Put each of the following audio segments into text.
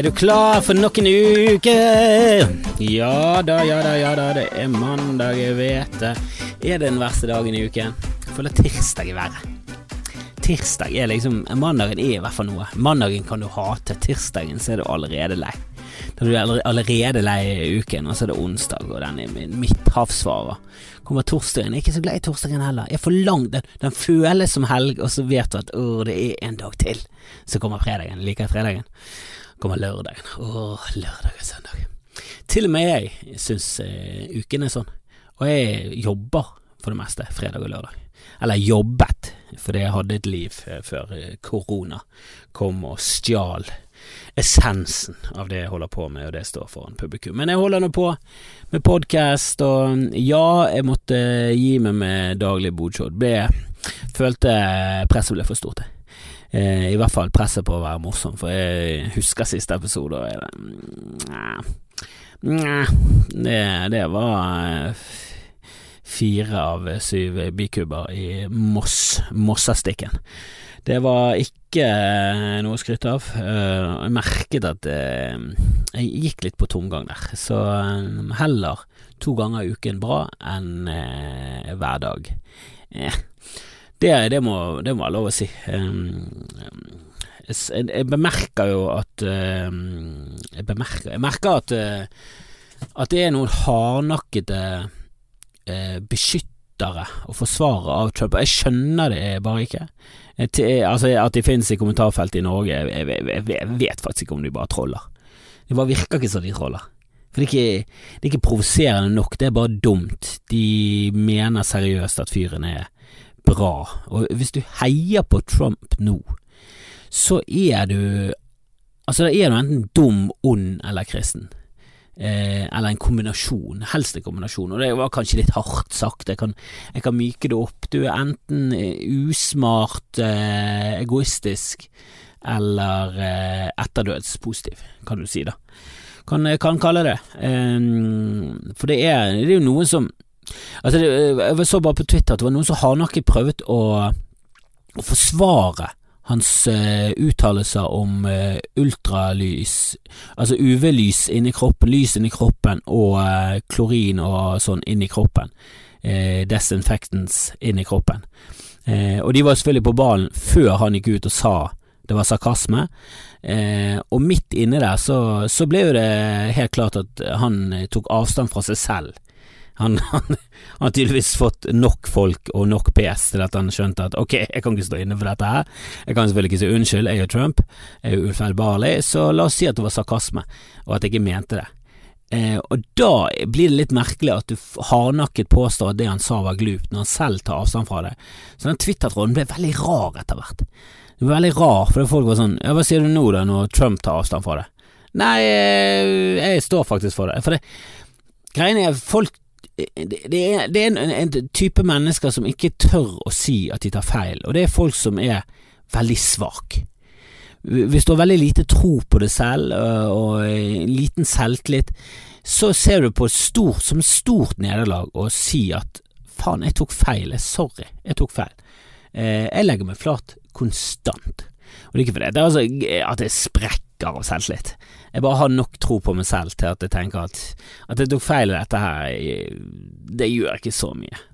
Er du klar for noen uker? Ja da, ja da, ja da, det er mandag, jeg vet det. Er det den verste dagen i uken? Jeg føler tirsdag er verre. Tirsdag er liksom Mandagen er i hvert fall noe. Mandagen kan du hate, tirsdagen så er du allerede lei. Da er du allerede lei i uken, og så er det onsdag, og den er min midthavsfarer. Kommer torsdagen, jeg er ikke så glad i torsdagen heller. Jeg er for lang, den, den føles som helg, og så vet du at å, det er en dag til. Så kommer fredagen. Liker jeg fredagen? Kommer lørdagen. Åh, lørdag og søndag. Til og med jeg syns eh, uken er sånn. Og jeg jobber for det meste fredag og lørdag. Eller jobbet, fordi jeg hadde et liv eh, før eh, korona kom og stjal essensen av det jeg holder på med, og det står foran publikum. Men jeg holder nå på med podkast, og ja, jeg måtte gi meg med daglig bodshow. Følte presset ble for stort. Eh, I hvert fall presset på å være morsom, for jeg husker siste episode, og jeg, det, det var eh, fire av syv bikuber i Moss, Mossastikken. Det var ikke eh, noe å skryte av. Jeg merket at jeg gikk litt på tomgang der, så heller to ganger i uken bra enn hver dag. Det, det, må, det må være lov å si. Jeg, bemerker jo at Jeg bemerker Jeg merker at, at det er noen hardnakkede beskyttere og forsvarere av Trump. Jeg skjønner det bare ikke. Altså At de finnes i kommentarfeltet i Norge, jeg, jeg, jeg, vet faktisk ikke om de bare troller. Det bare virker ikke som de troller. For det er ikke, ikke provoserende nok, det er bare dumt. De mener seriøst at fyren er bra. Og hvis du heier på Trump nå, så er du Altså, da er du enten dum, ond eller kristen. Eh, eller en kombinasjon. Helst en kombinasjon. Og det var kanskje litt hardt sagt, jeg kan, jeg kan myke det opp. Du er enten usmart, eh, egoistisk eller eh, etterdødspositiv, kan du si da. Kan, kan kalle det. Eh, for det er, det er jo noen som Altså, det, jeg så bare på Twitter at det var noen som hardnakket prøvd å, å forsvare hans uh, uttalelser om uh, ultralys, altså UV-lys inni kroppen, lys inni kroppen og uh, klorin og sånn inni kroppen. Uh, desinfectants inni kroppen. og de var selvfølgelig på ballen før han gikk ut og sa det var sarkasme. og midt inne der så, så ble jo det helt klart at han tok avstand fra seg selv han, har tydeligvis fått nok folk og nok PS til at han skjønte at ok, jeg kan ikke stå inne for dette her. Jeg kan selvfølgelig ikke si unnskyld, jeg er Trump, jeg er ufeilbarlig, så la oss si at det var sarkasme, og at jeg ikke mente det. Eh, og da blir det litt merkelig at du hardnakket påstår at det han sa var glupt, når han selv tar avstand fra det. Så den Twitter-tråden ble veldig rar etter hvert. Det ble veldig rar, for folk var sånn ja, hva sier du nå da, når Trump tar avstand fra det? Nei, eh, jeg står faktisk for det. For det, greiene er, folk det er, det er en, en, type mennesker som ikke tør å si at de tar feil, og det er folk som er veldig svake. Hvis du har veldig lite tro på det selv og liten selvtillit, så ser du på det stort, som stort nederlag å si at faen, jeg tok feil, sorry, jeg tok feil. Jeg legger meg flat konstant. Og det er ikke fordi det er altså at jeg sprekker av selvtillit. Jeg bare har nok tro på meg selv til at jeg tenker at at jeg tok feil i dette her, det gjør ikke så mye.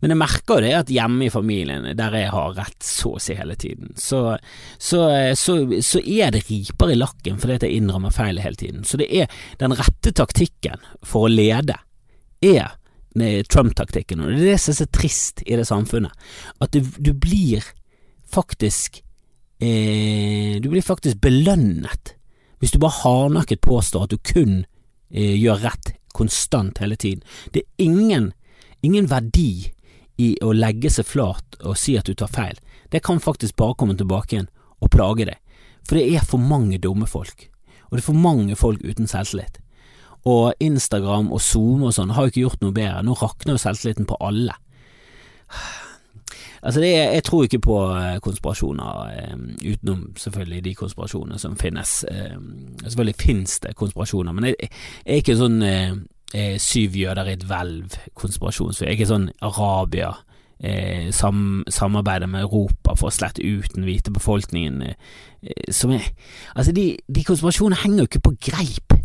Men jeg merker jo det at hjemme i familien, der jeg har rett så å si hele tiden, så, så, så, så er det riper i lakken fordi jeg innrømmer feil hele tiden. Så det er den rette taktikken for å lede, er Trump-taktikken, og det er det som er så trist i det samfunnet, at du, du blir faktisk eh, Du blir faktisk belønnet hvis du bare hardnakket påstår at du kun eh, gjør rett konstant hele tiden. Det er ingen, ingen verdi i å legge seg flat og si at du tar feil. Det kan faktisk bare komme tilbake igjen og plage deg, for det er for mange dumme folk, og det er for mange folk uten selvtillit. Og Instagram og Zoom og sånn har jo ikke gjort noe bedre, nå rakner jo selvtilliten på alle. Altså det, jeg tror ikke på eh, konspirasjoner, um, utenom selvfølgelig de konspirasjonene som finnes. Um, selvfølgelig finnes det konspirasjoner, men jeg, jeg er ikke sånn eh, syv jøder i et hvelv-konspirasjonsfyr. Jeg er ikke sånn Arabia eh, sam, samarbeide med Europa for å slette ut den hvite befolkningen, eh, som er Altså, de, de konspirasjonene henger jo ikke på greip.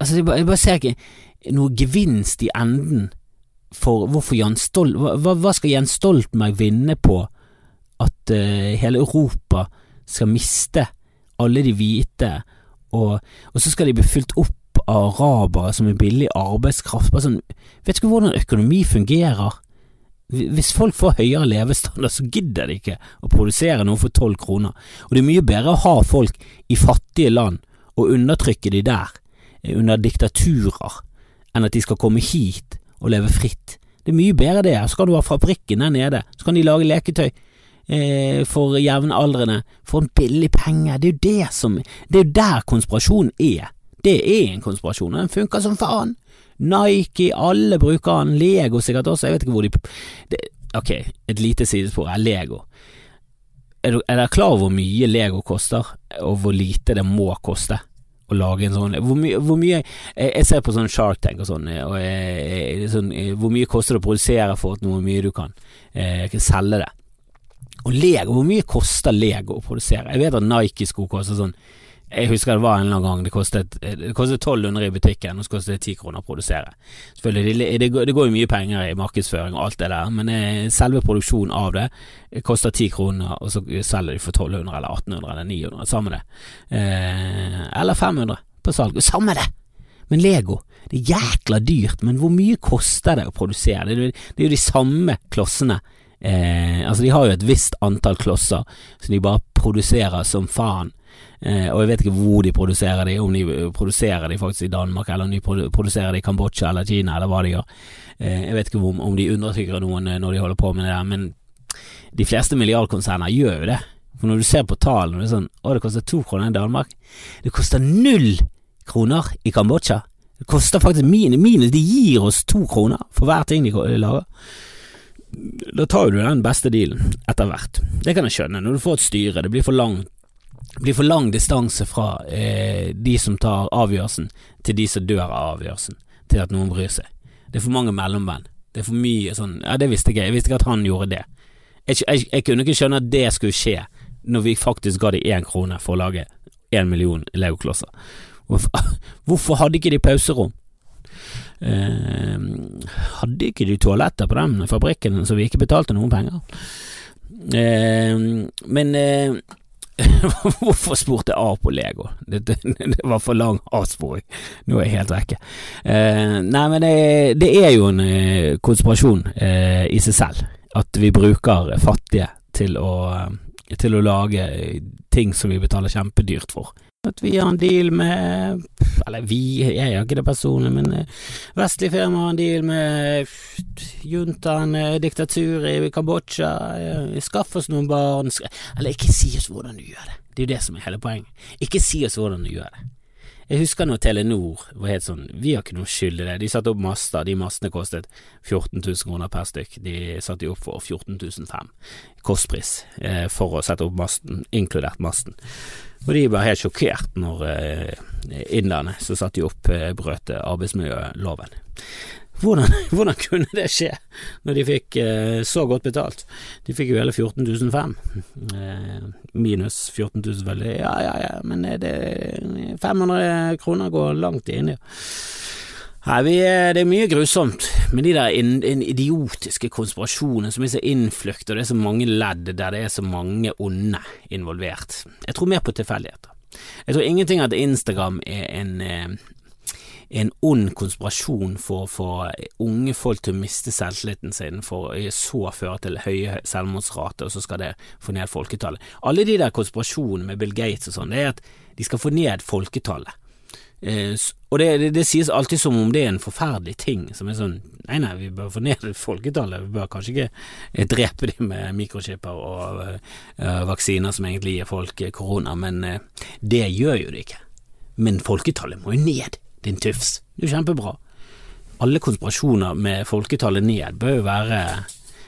Altså, jeg bare, jeg bare ser ikke noe gevinst i enden for hvorfor Jan Stolt hva, hva skal Jens Stoltenberg vinne på at uh, hele Europa skal miste alle de hvite, og, og, så skal de bli fylt opp av arabere som er billig arbeidskraft. Bare sånn, vet ikke hvordan økonomi fungerer? Hvis folk får høyere levestandard, så gidder de ikke å produsere noe for tolv kroner. Og det er mye bedre å ha folk i fattige land og undertrykke de der, eh, under diktaturer, enn at de skal komme hit og leve fritt. Det er mye bedre det. Så kan du ha fabrikken der nede, så kan de lage leketøy eh, for jevnaldrende for en billig penge. Det er jo det som Det er der konspirasjonen er. Det er en konspirasjon, og den funker som faen. Nike, alle bruker den. Lego sikkert også, jeg vet ikke hvor de det, Ok, et lite sidespor er Lego. Er, du, er dere klar over hvor mye Lego koster, og hvor lite det må koste? Å lage en sånn Hvor, my, hvor mye jeg, jeg, ser på sånn Shark Tank og sånn, og jeg, sånn, hvor mye koster det å produsere for at noe mye du kan eh, selge det? Og Lego, hvor mye koster Lego å produsere? Jeg vet at Nike-sko koster sånn Jeg husker det var en eller annen gang det kostet, det kostet 1200 i butikken, og så kostet det 10 kroner å produsere. Selvfølgelig, det, det, går jo mye penger i markedsføring og alt det der, men eh, selve produksjonen av det koster 10 kroner, og så selger de for 1200 eller 1800 eller 900, samme det. Eh, eller 500 på salg, samme det! Men Lego, det er jækla dyrt, men hvor mye koster det å produsere? Det, det er jo de samme klossene Eh, altså De har jo et visst antall klosser som de bare produserer som faen. Eh, og jeg vet ikke hvor de produserer de, om de produserer de faktisk i Danmark, eller om de produserer de i Kambodsja eller Kina, eller hva de gjør. Eh, jeg vet ikke om, om de undertrykker noen eh, når de holder på med det der, men de fleste milliardkonserner gjør jo det. For når du ser på tallene, det er sånn Å, det koster to kroner i Danmark. Det koster null kroner i Kambodsja. Det koster faktisk minus, minus De gir oss to kroner for hver ting de lager da tar du den beste dealen etter hvert. Det kan jeg skjønne, når du får et styre, det blir for lang, blir for lang distanse fra eh, de som tar avgjørelsen, til de som dør av avgjørelsen, til at noen bryr seg. Det er for mange mellommenn. Det er for mye sånn Ja, det visste jeg ikke, jeg visste ikke at han gjorde det. Jeg, jeg, jeg kunne ikke skjønne at det skulle skje, når vi faktisk ga de én krone for å lage én million legoklosser. Hvorfor, hvorfor hadde ikke de pauserom? eh, hadde ikke de toaletter på den fabrikken, så vi ikke betalte noen penger. Eh, men eh, Hvorfor spurte jeg A på Lego? Det, det, det, var for lang avsporing. Nå er jeg helt vekke. Eh, nei, men det, det, er jo en eh, konspirasjon eh, i seg selv. At vi bruker fattige til å, til å lage ting som vi betaler kjempedyrt for. At vi har en deal med Eller vi, jeg har ikke det personlig, men vestlig vestlige firmaer har en deal med juntaen, diktaturet diktatur i Kambodsja. Eh, skaff oss noen barn Eller ikke si oss hvordan du gjør det. Det er jo det som er hele poenget. Ikke si oss hvordan du gjør det. Jeg husker når Telenor var helt sånn Vi har ikke noe skyld i det. De satte opp master. De mastene kostet 14 000 kroner per stykk. De satte de opp for 14 500 kostpris for å sette opp masten, inkludert masten. Og de var helt sjokkert når eh, Innlandet, så satte de opp, eh, brøt arbeidsmiljøloven. Hvordan, hvordan, kunne det skje, når de fikk eh, så godt betalt? De fikk jo hele 14 500. Eh, minus 14 000, veldig. Ja, ja, ja, men det, 500 kroner går langt inn i. Nei, vi, det er mye grusomt med de der in, in idiotiske konspirasjonene som er så innfløkt, og det er så mange ledd der det er så mange onde involvert. Jeg tror mer på tilfeldigheter. Jeg tror ingenting at Instagram er en, eh, en ond konspirasjon for å få unge folk til å miste selvtilliten sin, for å så føre til høye selvmordsrater, og så skal det få ned folketallet. Alle de der konspirasjonene med Bill Gates og sånn, det er at de skal få ned folketallet. Eh, og det, det, det, sies alltid som om det er en forferdelig ting, som er sånn Nei, nei, vi bør få ned folketallet, vi bør kanskje ikke eh, drepe dem med mikrochipper og uh, vaksiner som egentlig gir folk korona, men uh, det gjør jo det ikke. Men folketallet må jo ned, din tufs. Det er jo kjempebra. Alle konspirasjoner med folketallet ned bør jo være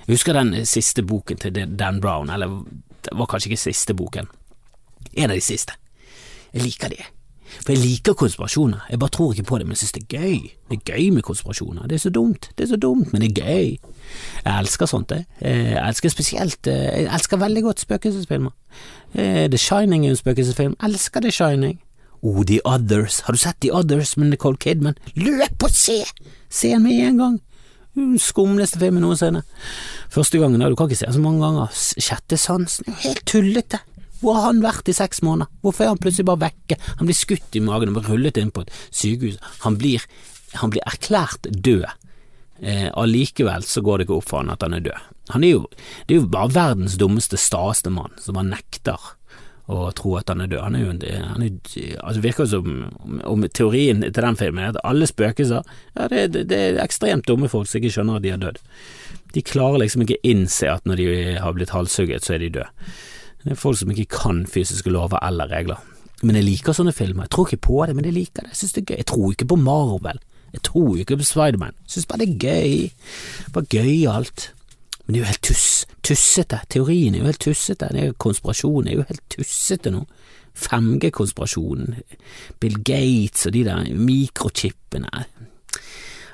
Jeg husker den siste boken til Dan Brown, eller det var kanskje ikke siste boken, en av de siste. Jeg liker det. For jeg liker konspirasjoner, jeg bare tror ikke på det, men jeg synes det er gøy. Det er gøy med konspirasjoner, det er så dumt, det er så dumt, men det er gøy. Jeg elsker sånt, jeg. Jeg elsker spesielt eh, Jeg elsker veldig godt spøkelsesfilmer. Eh, The Shining er en spøkelsesfilm, jeg elsker The Shining. Oh, The Others, har du sett The Others med Nicole Kidman? Løp og se! Se den med en gang! Skumleste filmen noensinne. Første gangen, du kan ikke se den så mange ganger. Sjette sansen helt tullete. Hvor har han vært i seks måneder? Hvorfor er han plutselig bare vekke? Han blir skutt i magen og blir rullet inn på et sykehus. Han blir, han blir erklært død. Eh, Allikevel så går det ikke opp for han at han er død. Han er jo, det er jo bare verdens dummeste, staeste mann som han nekter å tro at han er død. Han er jo en, han er, altså virker som om teorien til den filmen er at alle spøkelser ja, det, det, det er ekstremt dumme folk som ikke skjønner at de har dødd. De klarer liksom ikke innse at når de har blitt halshugget, så er de døde. Det er folk som ikke kan fysiske lover eller regler. Men jeg liker sånne filmer. Jeg tror ikke på det, men jeg liker det. Jeg synes det er gøy. Jeg tror ikke på Marvel. Jeg tror ikke på Spiderman. Jeg synes bare det er gøy. Bare gøyalt. Men det er jo helt tuss, tussete. Teorien er jo helt tussete. Det er jo konspirasjon er jo helt tussete nå. 5G-konspirasjonen, Bill Gates og de der mikrochipene.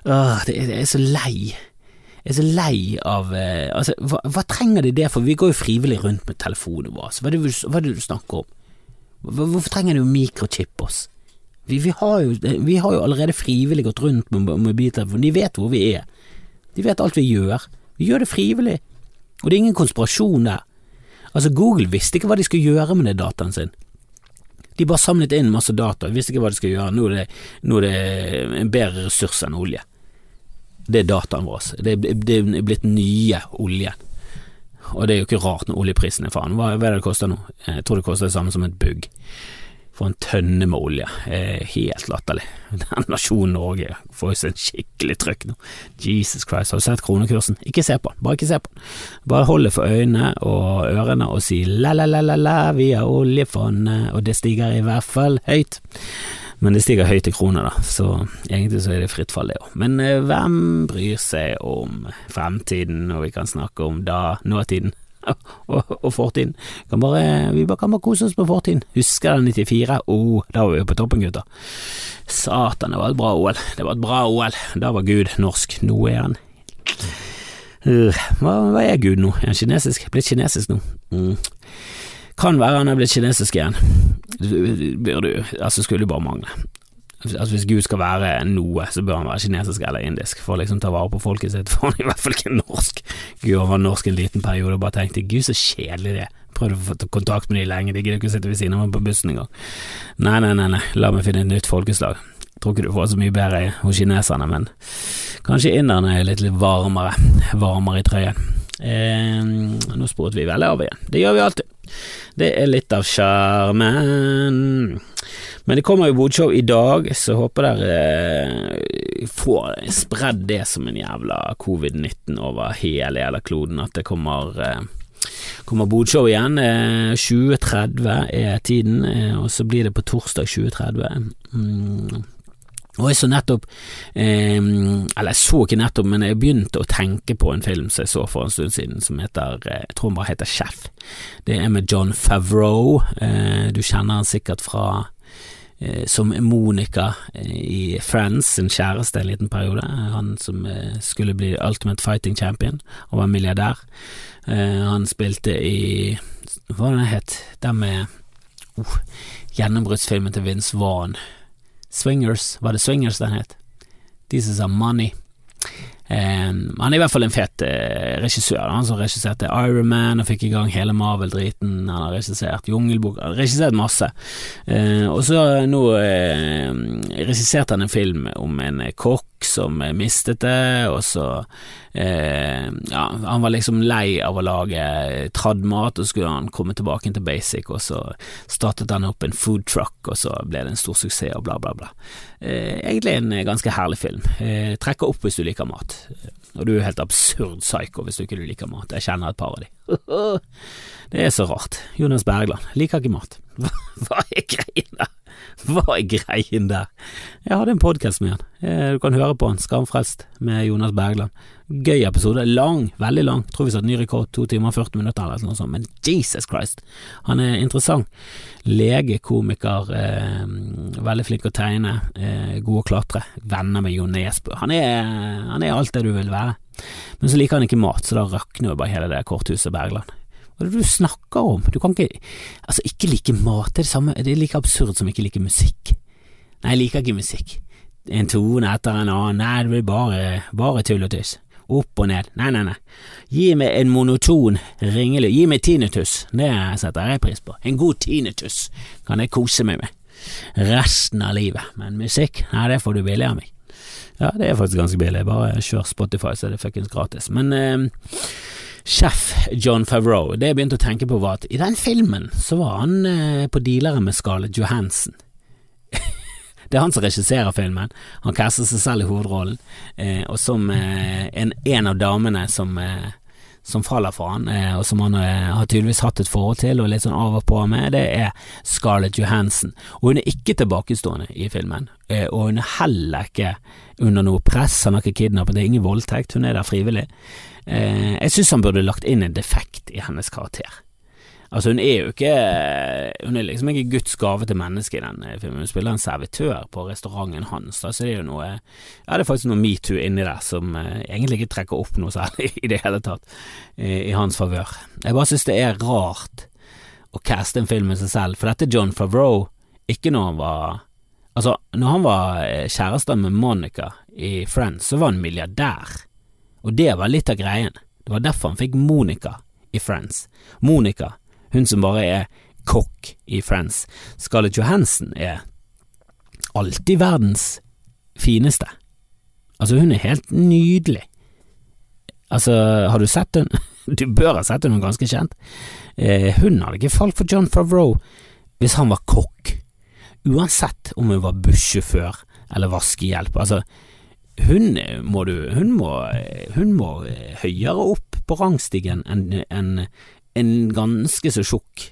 Åh, det er, det er så lei. Jeg er så lei av eh, altså, hva, hva, trenger de det for? Vi går jo frivillig rundt med telefonen vår. Hva er det, hva er det du snakker om? Hvorfor trenger de å mikrochippe oss? Vi, vi, har jo, vi, har jo, allerede frivillig gått rundt med mobiltelefonen. De vet hvor vi er. De vet alt vi gjør. Vi gjør det frivillig. Og det er ingen konspirasjon der. Altså, Google visste ikke hva de skulle gjøre med den dataen sin. De bare samlet inn masse data, visste ikke hva de skulle gjøre. Nå er det, nå er det en bedre ressurs enn olje. Det er dataen vår. Det, det er blitt nye olje. Og det er jo ikke rart når oljeprisen er faen. Hva, hva er det det koster nå? Jeg tror det koster det samme som et bugg. For en tønne med olje. Helt latterlig. Den nasjonen Norge får jo seg en skikkelig trøkk nå. Jesus Christ, har du sett kronekursen? Ikke se på den, bare ikke se på den. Bare hold det for øynene og ørene og si la-la-la-la, vi har oljefondet, og det stiger i hvert fall høyt. Men det stiger høyt i kroner, da, så egentlig så er det fritt fall, det òg. Men eh, hvem bryr seg om fremtiden og vi kan snakke om da nåtiden? og, og fortiden. Kan bare, vi bare, kan bare kose oss på fortiden. Husker den 94? Oh, da var vi på toppen, gutter. Satan, det var et bra OL. Det var et bra OL. Da var Gud norsk. Nå er han uh, hva, hva, er Gud nå? Er han kinesisk? Blitt kinesisk nå? Mm. Kan være han er blitt kinesisk igjen. Bør du, altså skulle bare mangle. Altså Hvis Gud skal være noe, så bør han være kinesisk eller indisk, for å liksom ta vare på folket sitt, for han er i hvert fall ikke norsk. Gud var norsk en liten periode og bare tenkte gud så kjedelig det er. Prøvde å få kontakt med de lenge, de gidder ikke å sitte ved siden av meg på bussen engang. Nei, nei, nei, nei, la meg finne et nytt folkeslag. Tror ikke du får så mye bedre hos kineserne, men kanskje inderne er litt, litt varmere, varmere i trøyen. Eh, nå sporet vi veldig av igjen. Det gjør vi alltid. Det er litt av sjarmen. Men det kommer jo bodshow i dag, så håper dere eh, får spredd det som en jævla covid-19 over hele jævla kloden, at det kommer eh, kommer bodshow igjen. 2030 eh, er tiden, og så blir det på torsdag 2030. Mm. Og jeg så nettopp, eh, eller jeg så ikke nettopp, men jeg begynte å tenke på en film som jeg så for en stund siden, som heter, jeg tror den bare heter Chef. Det er med John Favreau, eh, du kjenner han sikkert fra som Monica eh, i Friends, sin kjæreste en liten periode, han som eh, skulle bli Ultimate Fighting Champion, og var milliardær. han spilte i, hva var det den het, den med oh, gjennombruddsfilmen til Vince Vaughn. Swingers, var det Swingers den het? De som sa money. Han er i hvert fall en fet uh, regissør. Han som regisserte Iron Man og fikk i gang hele Marvel-driten. Han har regissert Jungelbok, han har regissert masse. Uh, og så nå uh, regisserte han en film om en kokk som mistet det, og så Ja, han var liksom lei av å lage traddmat, og så skulle han komme tilbake til basic, og så startet han opp en food truck, og så ble det en stor suksess, og bla, bla, bla. egentlig en ganske herlig film. trekker opp hvis du liker mat. Og du er helt absurd psycho hvis du ikke liker mat. Jeg kjenner et par av de. Det er så rart. Jonas Bergland liker ikke mat. Hva er greia? Hva er greien der? Jeg hadde en podkast med han. Eh, du kan høre på han, Skamfrelst, med Jonas Bergland. Gøy episode. Lang, veldig lang. Tror vi satte ny rekord, to timer og 40 minutter eller noe sånt. Men Jesus Christ, han er interessant. Lege, komiker, eh, veldig flink å tegne, eh, god å klatre. Venner med Jo Nesbø. Han han er alt det du vil være. Men så liker han ikke mat, så da rakner jo bare hele det korthuset Bergland. Hva er det du snakker om? Du kan ikke Altså, ikke like mat, det er det samme, det er like absurd som ikke like musikk. Nei, jeg liker ikke musikk. En tone etter en annen, nei, det blir bare, bare tull og tuss. Opp og ned, nei, nei, nei. Gi meg en monoton ringelyd, gi meg tinnitus, det setter jeg pris på. En god tinnitus kan jeg kose meg med resten av livet, men musikk, nei, det får du billig av meg. Ja, det er faktisk ganske billig, bare kjør Spotify, så er det fuckings gratis. Men eh, Chef John Favreau, det jeg begynte å tenke på var at i den filmen så var han eh, på dealere med Scarlett Johansen. det er han som regisserer filmen, han caster seg selv i hovedrollen, eh, og som eh, en, en, av damene som, eh, som faller for han, eh, og som han eh, har tydeligvis hatt et forhold til og litt sånn av og på med, det er Scarlett Johansen. Og hun er ikke tilbakestående i filmen, og hun er heller ikke under noe press, han har ikke kidnappet, det er ingen voldtekt, hun er der frivillig. Eh, jeg synes han burde lagt inn en defekt i hennes karakter. Altså Hun er jo ikke Hun er liksom ikke Guds gave til mennesket i den eh, filmen. Hun spiller en servitør på restauranten hans, da, så det er jo noe Ja, det er faktisk noe metoo inni der som eh, egentlig ikke trekker opp noe særlig i det hele tatt i, i hans favør. Jeg bare synes det er rart å caste en film med seg selv, for dette er John Favreau, ikke når han var Altså, når han var eh, kjæreste med Monica i Friends, så var han milliardær. Og det var litt av greien. Det var derfor han fikk Monica i Friends. Monica, hun som bare er kokk i Friends. Scarlett Johansen er alltid verdens fineste. Altså, hun er helt nydelig. Altså, har du sett hun? Du bør ha sett hun, hun er ganske kjent. Eh, hun hadde ikke falt for John Favreau hvis han var kokk, uansett om hun var bussjåfør eller vaskehjelp. Altså, hun må du hun må, hun må høyere opp på rangstigen enn en, en ganske så tjukk,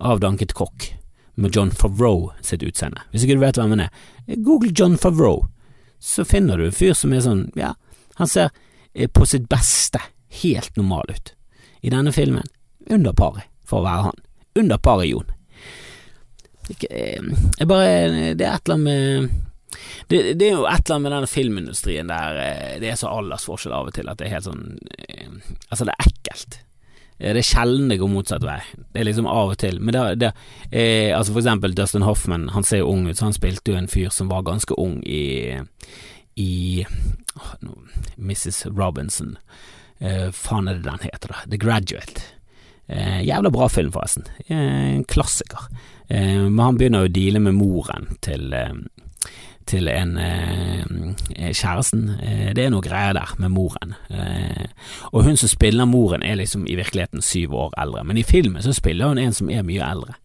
avdanket kokk med John Favreau sitt utseende. Hvis ikke du vet hvem han er, google John Favreau, så finner du en fyr som er sånn, ja, han ser eh, på sitt beste helt normal ut. I denne filmen under paret, for å være han. Under paret, Jon. Eh, jeg bare Det er et eller annet med det, det, er jo et eller annet med denne filmindustrien der eh, det er så aldersforskjell av og til at det er helt sånn eh, Altså, det er ekkelt. Eh, det er sjelden det går motsatt vei. Det er liksom av og til. Men det, det eh, altså for eksempel Dustin Hoffman, han ser jo ung ut, så han spilte jo en fyr som var ganske ung i, i oh, no, Mrs. Robinson. Eh, faen er det den heter, da? The Graduate. Eh, jævla bra film, forresten. en klassiker. men han begynner jo å deale med moren til til en eh, kjæresten. Eh, det er noe greier der med moren. Eh, og hun som spiller moren er liksom i virkeligheten syv år eldre, men i filmen så spiller hun en som er mye eldre.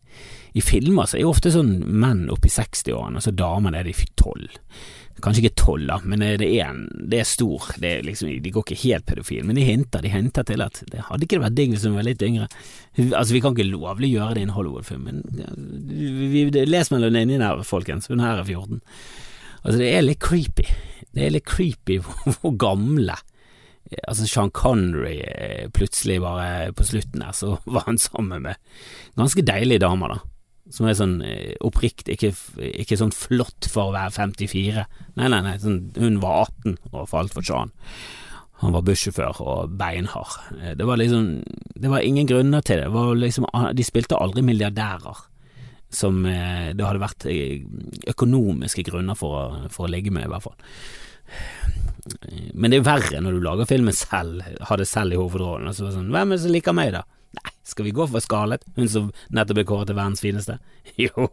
I filmer så er jo ofte sånn menn oppi 60-årene, og så damene er de tolv. Kanskje ikke tolv, da, men det er, en, det er stor. Det er liksom, de går ikke helt pedofile, men de hinter, de hinter til at det hadde ikke vært digg hvis hun var litt yngre. Altså, vi kan ikke lovlig gjøre det i en Hollywood-film, men les mellom linjene her, folkens. Hun her er 14. Altså, det er litt creepy. Det er litt creepy hvor, gamle Altså, Sean Connery eh, plutselig bare på slutten der, så var han sammen med ganske deilige damer, da. Som er sånn eh, oppriktig, ikke, ikke, sånn flott for å være 54. Nei, nei, nei, sånn, hun var 18 og falt for Sean. Han var bussjåfør og beinhard. Eh, det var liksom Det var ingen grunner til det. det liksom, de spilte aldri milliardærer som eh, det hadde vært eh, økonomiske grunner for å, for å ligge med, i hvert fall. Men det er verre når du lager filmen selv, har det selv i hovedrollen. Altså sånn, Hvem er det som liker meg, da? Nei, skal vi gå for Scarlett, hun som nettopp ble kåret til verdens fineste? Jo,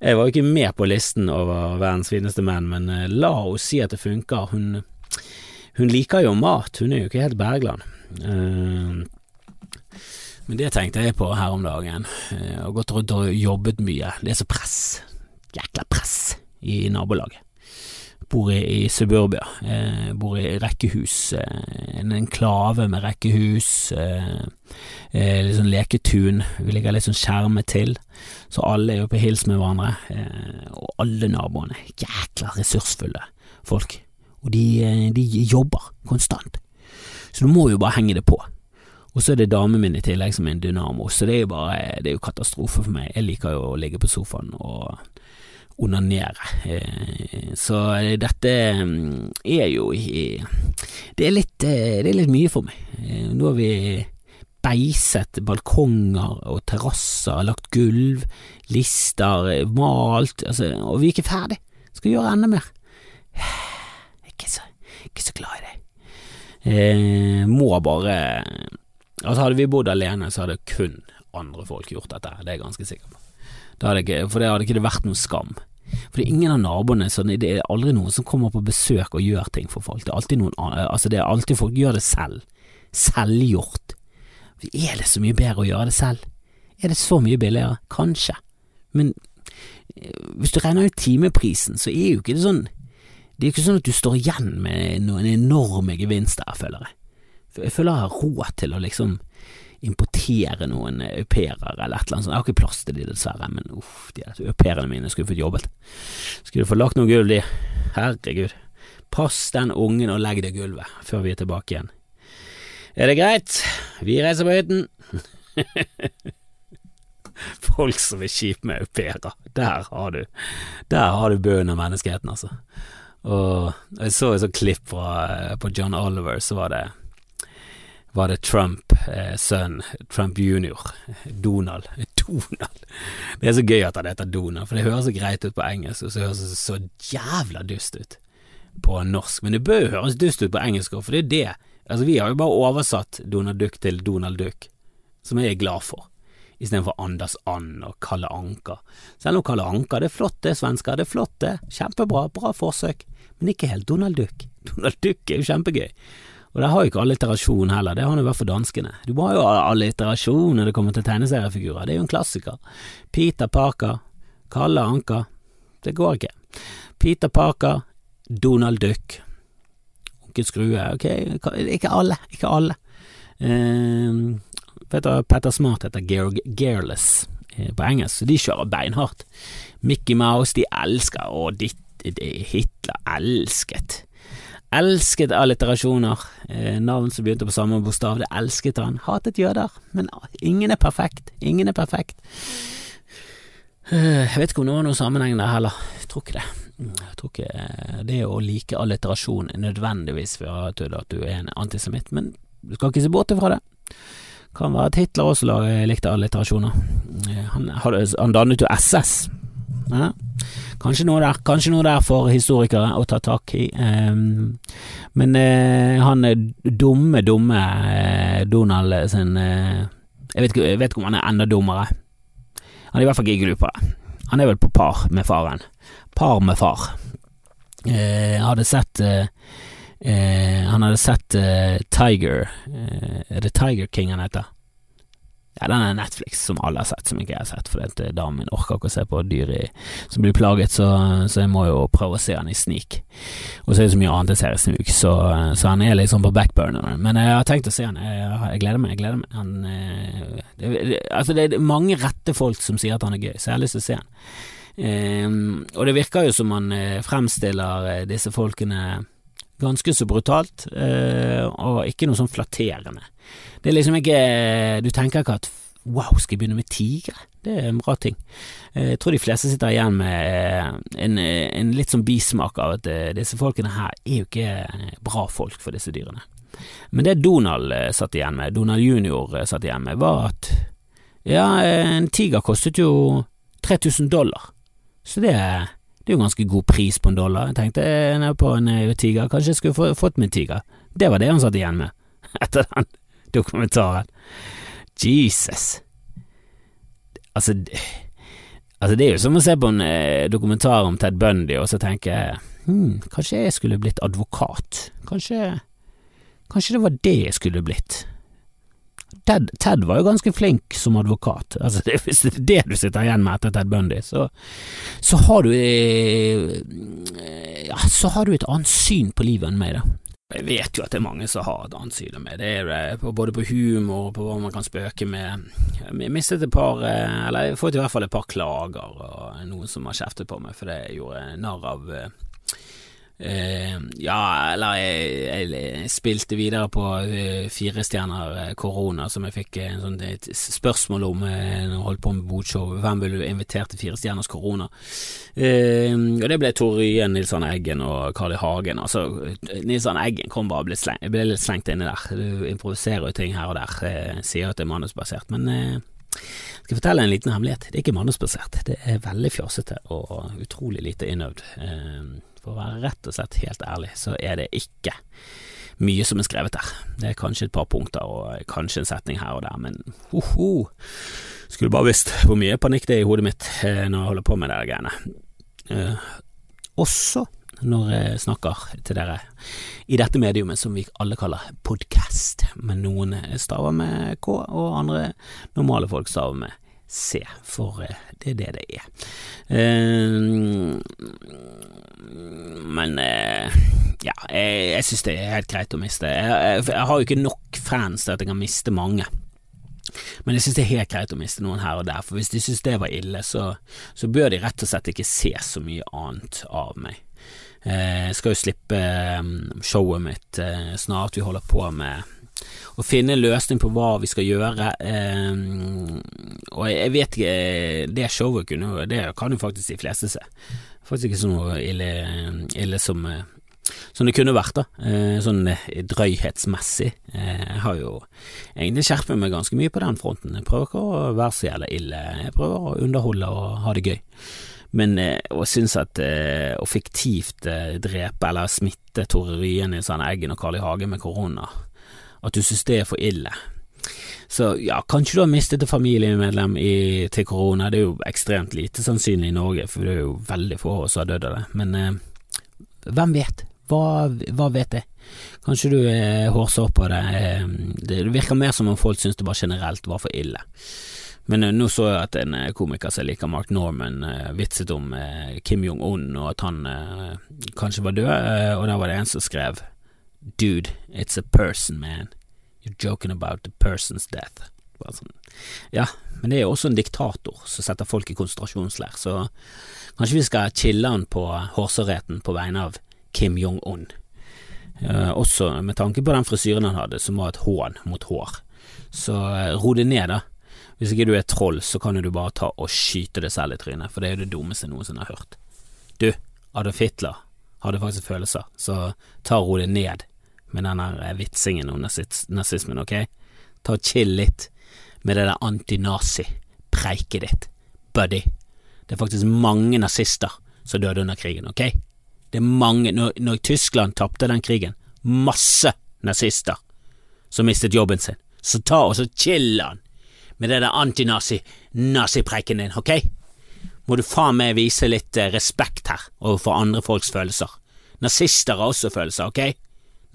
jeg var jo ikke med på listen over verdens fineste menn, men uh, la oss si at det funker. Hun, hun liker jo mat, hun er jo ikke helt Bergland. Uh, men det tenkte jeg på her om dagen. Jeg har gått rundt og jobbet mye. Det er så press. Jækla press i nabolaget. Bor i, i suburbia. jeg bor i rekkehus. Eh, en enklave med rekkehus. Eh, eh, litt sånn leketun. Vi ligger litt sånn skjermet til, så alle er jo på hils med hverandre. Eh, og alle naboene jækla ressursfulle folk. Og de, eh, de jobber konstant. Så du må jo bare henge det på. Og så er det damen min i tillegg som er en dynamo, så det er jo bare Det er jo katastrofe for meg. Jeg liker jo å ligge på sofaen og onanere. Eh, så dette mm, er jo Det er litt, eh, det er litt mye for meg. Eh, nå har vi beiset balkonger og terrasser, lagt gulv, lister, malt, altså, og vi er ikke ferdig. Skal gjøre enda mer. Er ikke så, ikke så glad i det. Eh, må bare Altså Hadde vi bodd alene, så hadde kun andre folk gjort dette, det er jeg ganske sikker på. Det ikke, for det hadde ikke vært noe skam. For det er ingen av naboene sånn, Det er aldri noen som kommer på besøk og gjør ting for folk. Det er alltid noen Altså, det er alltid folk gjør det selv. Selvgjort. Er det så mye bedre å gjøre det selv? Er det så mye billigere? Kanskje. Men eh, hvis du regner ut timeprisen, så er jo ikke det sånn Det er ikke sånn at du står igjen med noen enorme gevinster, føler jeg. Jeg føler jeg har råd til å liksom importere noen au pairer eller et eller annet sånt. Jeg har ikke plass til de, dessverre, men uff, de au pairene mine skulle fått jobbet. Skulle få lagt noe gulv, de. Herregud. Pass den ungen og legg det gulvet før vi er tilbake igjen. Er det greit? Vi reiser på hytten. Folk som er kjipe med au pairer. Der har du Der har du bønnen av menneskeheten, altså. Og jeg så et sånt klipp fra, på John Oliver, så var det var det Trump, eh, sønn, Trump junior, Donald. Donald. Det er så gøy at han heter Donald, for det høres så greit ut på engelsk, og så høres det så jævla dust ut på norsk. Men det bør jo høres dust ut på engelsk òg, for det er det. Altså, vi har jo bare oversatt Donald Duck til Donald Duck, som jeg er glad for, istedenfor Anders And og Kalle Anker. Selv om Kalle Anker, det er flott det, svensker, det er flott det, kjempebra, bra forsøk, men ikke helt Donald Duck. Donald Duck er jo kjempegøy. Og der har jo ikke alliterasjon heller, det har jo vært for danskene. Du må jo ha alliterasjon når det kommer til tegneseriefigurer, det er jo en klassiker. Peter Parker, Kalle Anker, det går ikke. Peter Parker, Donald Duck, Onkel Skrue, ok, ikke alle, ikke alle. Uh, vet du, Petter Smart heter Georg Gearless eh, på engelsk, så de kjører beinhardt. Mickey Mouse, de elsker, og Hitler elsket Elsket alliterasjoner. Eh, navn som begynte på samme bokstav, det elsket han. Hatet jøder, men ingen er perfekt. Ingen er perfekt. Eh, jeg vet ikke om det var noen sammenheng der heller. Jeg tror ikke det. Jeg tror ikke eh, det å like alliterasjon er nødvendigvis for at du er en antisemitt, men du skal ikke se bort fra det. Kan være at Hitler også likte alliterasjoner. Eh, han, han dannet jo SS. Ja. Kanskje noe der, kanskje noe der for historikere å ta tak i. Um, men uh, han dumme, dumme uh, Donald sin uh, jeg, vet, jeg, vet, ikke om han er enda dummere. Han er i hvert fall ikke glupere. Han er vel på par med faren. Par med far. jeg hadde sett Han hadde sett Tiger Er det Tiger King han heter? Ja, den er Netflix, som alle har sett, som ikke jeg har sett, fordi at damen min orker ikke å se på dyr i, som blir plaget, så, så, jeg må jo prøve å se den i snik. Og så er det så mye annet jeg ser i snik, så, så han er sånn på backburner. Men jeg har tenkt å se han, jeg, jeg gleder meg, jeg gleder meg. Han, eh, det, det, altså det er mange rette folk som sier at han er gøy, så jeg har lyst til å se han. Um, og det virker jo som han fremstiller disse folkene ganske så brutalt, uh, og ikke noe sånn flatterende. Det er liksom ikke Du tenker ikke at wow, skal jeg begynne med tigre? Det er en bra ting. Eh, jeg tror de fleste sitter igjen med eh, en, en litt sånn bismak av at eh, disse folkene her er jo ikke bra folk for disse dyrene. Men det Donald satt igjen med, Donald junior satt igjen med, var at ja, en tiger kostet jo 3000 dollar, så det, det er jo ganske god pris på en dollar. Jeg tenkte jeg er på en tiger, kanskje jeg skulle fått min tiger. Det var det han satt igjen med etter den dokumentaren. Jesus. Altså, altså Det er jo som å se på en eh, dokumentar om Ted Bundy, og så tenke hm, kanskje jeg skulle blitt advokat. Kanskje, kanskje det var det jeg skulle blitt. Ted, Ted, var jo ganske flink som advokat. Altså, det, hvis det er det du sitter igjen med etter Ted Bundy, så, så har du eh, ja, så har du et annet syn på livet enn meg, da. Jeg vet jo at det er mange som har et annet syn enn meg, det er det, både på humor og på hva man kan spøke med. Jeg mistet et par, eh, eller jeg får i hvert fall et par klager, og noen som har kjeftet på meg fordi jeg gjorde narr av Uh, ja, eller jeg, jeg, spilte videre på uh, Fire stjerner uh, korona, som jeg fikk en sånn, et spørsmål om når jeg holdt på med bodshow. Hvem ville du invitert til Fire stjerners korona? og det ble Tor Ryen, Nils Arne Eggen og Carl I. Hagen. Altså, Nils Eggen kom bare ble, sleng, ble litt slengt inni der. Du improviserer jo ting her og der, sier at det er manusbasert, men jeg skal fortelle en liten hemmelighet. Det er ikke manusbasert. Det er veldig fjasete og utrolig lite innøvd. For å være rett og slett helt ærlig, så er det ikke mye som er skrevet der. Det er kanskje et par punkter og kanskje en setning her og der, men hoho, skulle bare visst hvor mye panikk det er i hodet mitt eh, når jeg holder på med de greiene. Eh, også når jeg snakker til dere i dette mediumet som vi alle kaller podcast, men noen staver med K, og andre normale folk staver med C, for eh, det er det det er. Uh, men uh, ja, jeg, jeg syns det er helt greit å miste. Jeg, jeg, har jo ikke nok fans til at jeg kan miste mange. Men jeg syns det er helt greit å miste noen her og der, for hvis de syns det var ille, så, så, bør de rett og slett ikke se så mye annet av meg. Jeg skal jo slippe showet mitt snart, vi holder på med å finne en løsning på hva vi skal gjøre. Eh, og jeg vet ikke Det showet kunne Det kan jo faktisk de fleste se. Faktisk ikke så noe ille, ille som, som det kunne vært, da. Eh, sånn drøyhetsmessig. Eh, jeg har jo egentlig skjerpet meg ganske mye på den fronten. Jeg prøver ikke å være så jævla ille. Jeg prøver å underholde og ha det gøy. Men eh, å synes at eh, å fiktivt eh, drepe eller smitte Tore Ryen, i sånn Eggen og Carl I. Hage med korona at du synes det er for ille. Så ja, kanskje du har mistet et familiemedlem i, til korona, det er jo ekstremt lite sannsynlig i Norge, for det er jo veldig få som har dødd av det, men eh, hvem vet? Hva, hva, vet jeg? Kanskje du er hårsår på det. Eh, det virker mer som om folk synes det bare generelt var for ille. Men uh, nå så jeg at en komiker som liker Mark Norman, vitset om Kim Jong-un og at han kanskje var død, og da var det en som skrev Dude, it's a person, man. You're joking about the person's death. Sånn. Ja, men det er jo også en diktator som setter folk i konsentrasjonsleir, så kanskje vi skal chille han på hårsårheten på vegne av Kim Jong-un. Eh, også med tanke på den frisyren han hadde, som var et hån mot hår. Så eh, ro det ned, da. Hvis ikke du er troll, så kan du bare ta og skyte deg selv i trynet, for det er jo det dummeste noensinne har hørt. Du, Adolf Hitler hadde faktisk følelser, så ta ro det ned med den der eh, vitsingen om nazismen, ok? Ta og chill litt med det der antinazi-preiket ditt, buddy. Det er faktisk mange nazister som døde under krigen, ok? Det er mange, når, når Tyskland tapte den krigen, masse nazister som mistet jobben sin, så ta og så chill han med det der antinazi-nazipreiken din, ok? Må du faen meg vise litt eh, respekt her overfor andre folks følelser. Nazister har også følelser, ok?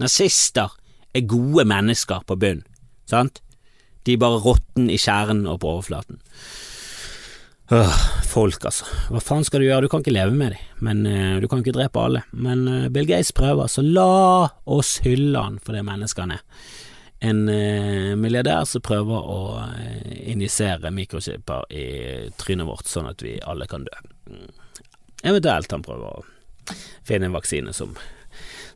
Nazister er gode mennesker på bunn, sant? De er bare råtten i kjernen og på overflaten. Øh, folk, altså. Hva faen skal du gjøre? Du kan ikke leve med dem, men øh, du kan ikke drepe alle. Men øh, Bill Gates prøver, så la oss hylle han for det mennesket han er. En uh, milliardær som prøver å injisere mikrochipper i trynet vårt, sånn at vi alle kan dø. Mm. Eventuelt han prøver å finne en vaksine som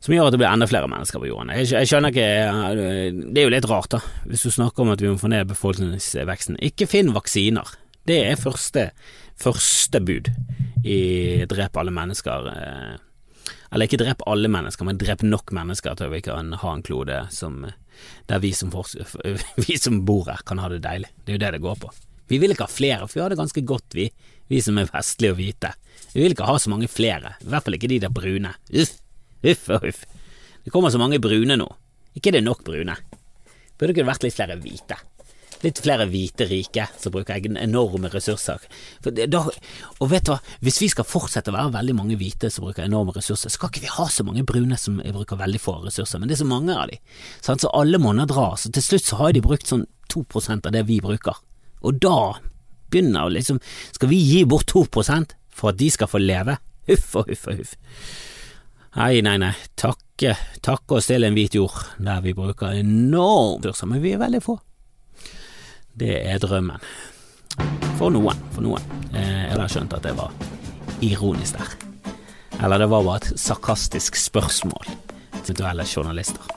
som gjør at det blir enda flere mennesker på jorden. Jeg, jeg, skjønner ikke Det er jo litt rart, da, hvis du snakker om at vi må få ned befolkningsveksten. Ikke finn vaksiner. Det er første, første bud i drep alle mennesker. Eh, eller ikke drep alle mennesker, men drep nok mennesker til at vi kan ha en klode som, der vi som, vi som bor her, kan ha det deilig. Det er jo det det går på. Vi vil ikke ha flere, for vi har det ganske godt, vi, vi som er vestlige og hvite. Vi vil ikke ha så mange flere, i hvert fall ikke de der brune. Uff. Huff og huff. Det kommer så mange brune nå. Ikke er det nok brune. Burde ikke vært litt flere hvite. Litt flere hvite rike som bruker enorme ressurser. Da, og vet du hva, hvis vi skal fortsette å være veldig mange hvite som bruker enorme ressurser, så skal ikke vi ha så mange brune som bruker veldig få ressurser, men det er så mange av de. Så alle monner drar, så til slutt så har de brukt sånn 2% av det vi bruker. Og da begynner liksom Skal vi gi bort 2 for at de skal få leve? Huff og huff og huff. Nei, nei, nei, takke, takke oss til en hvit jord der vi bruker enormt ressurser, men vi er veldig få. Det er drømmen. For noen, for noen. Eh, jeg har skjønt at det var ironisk der. Eller det var bare et sarkastisk spørsmål til duelle journalister.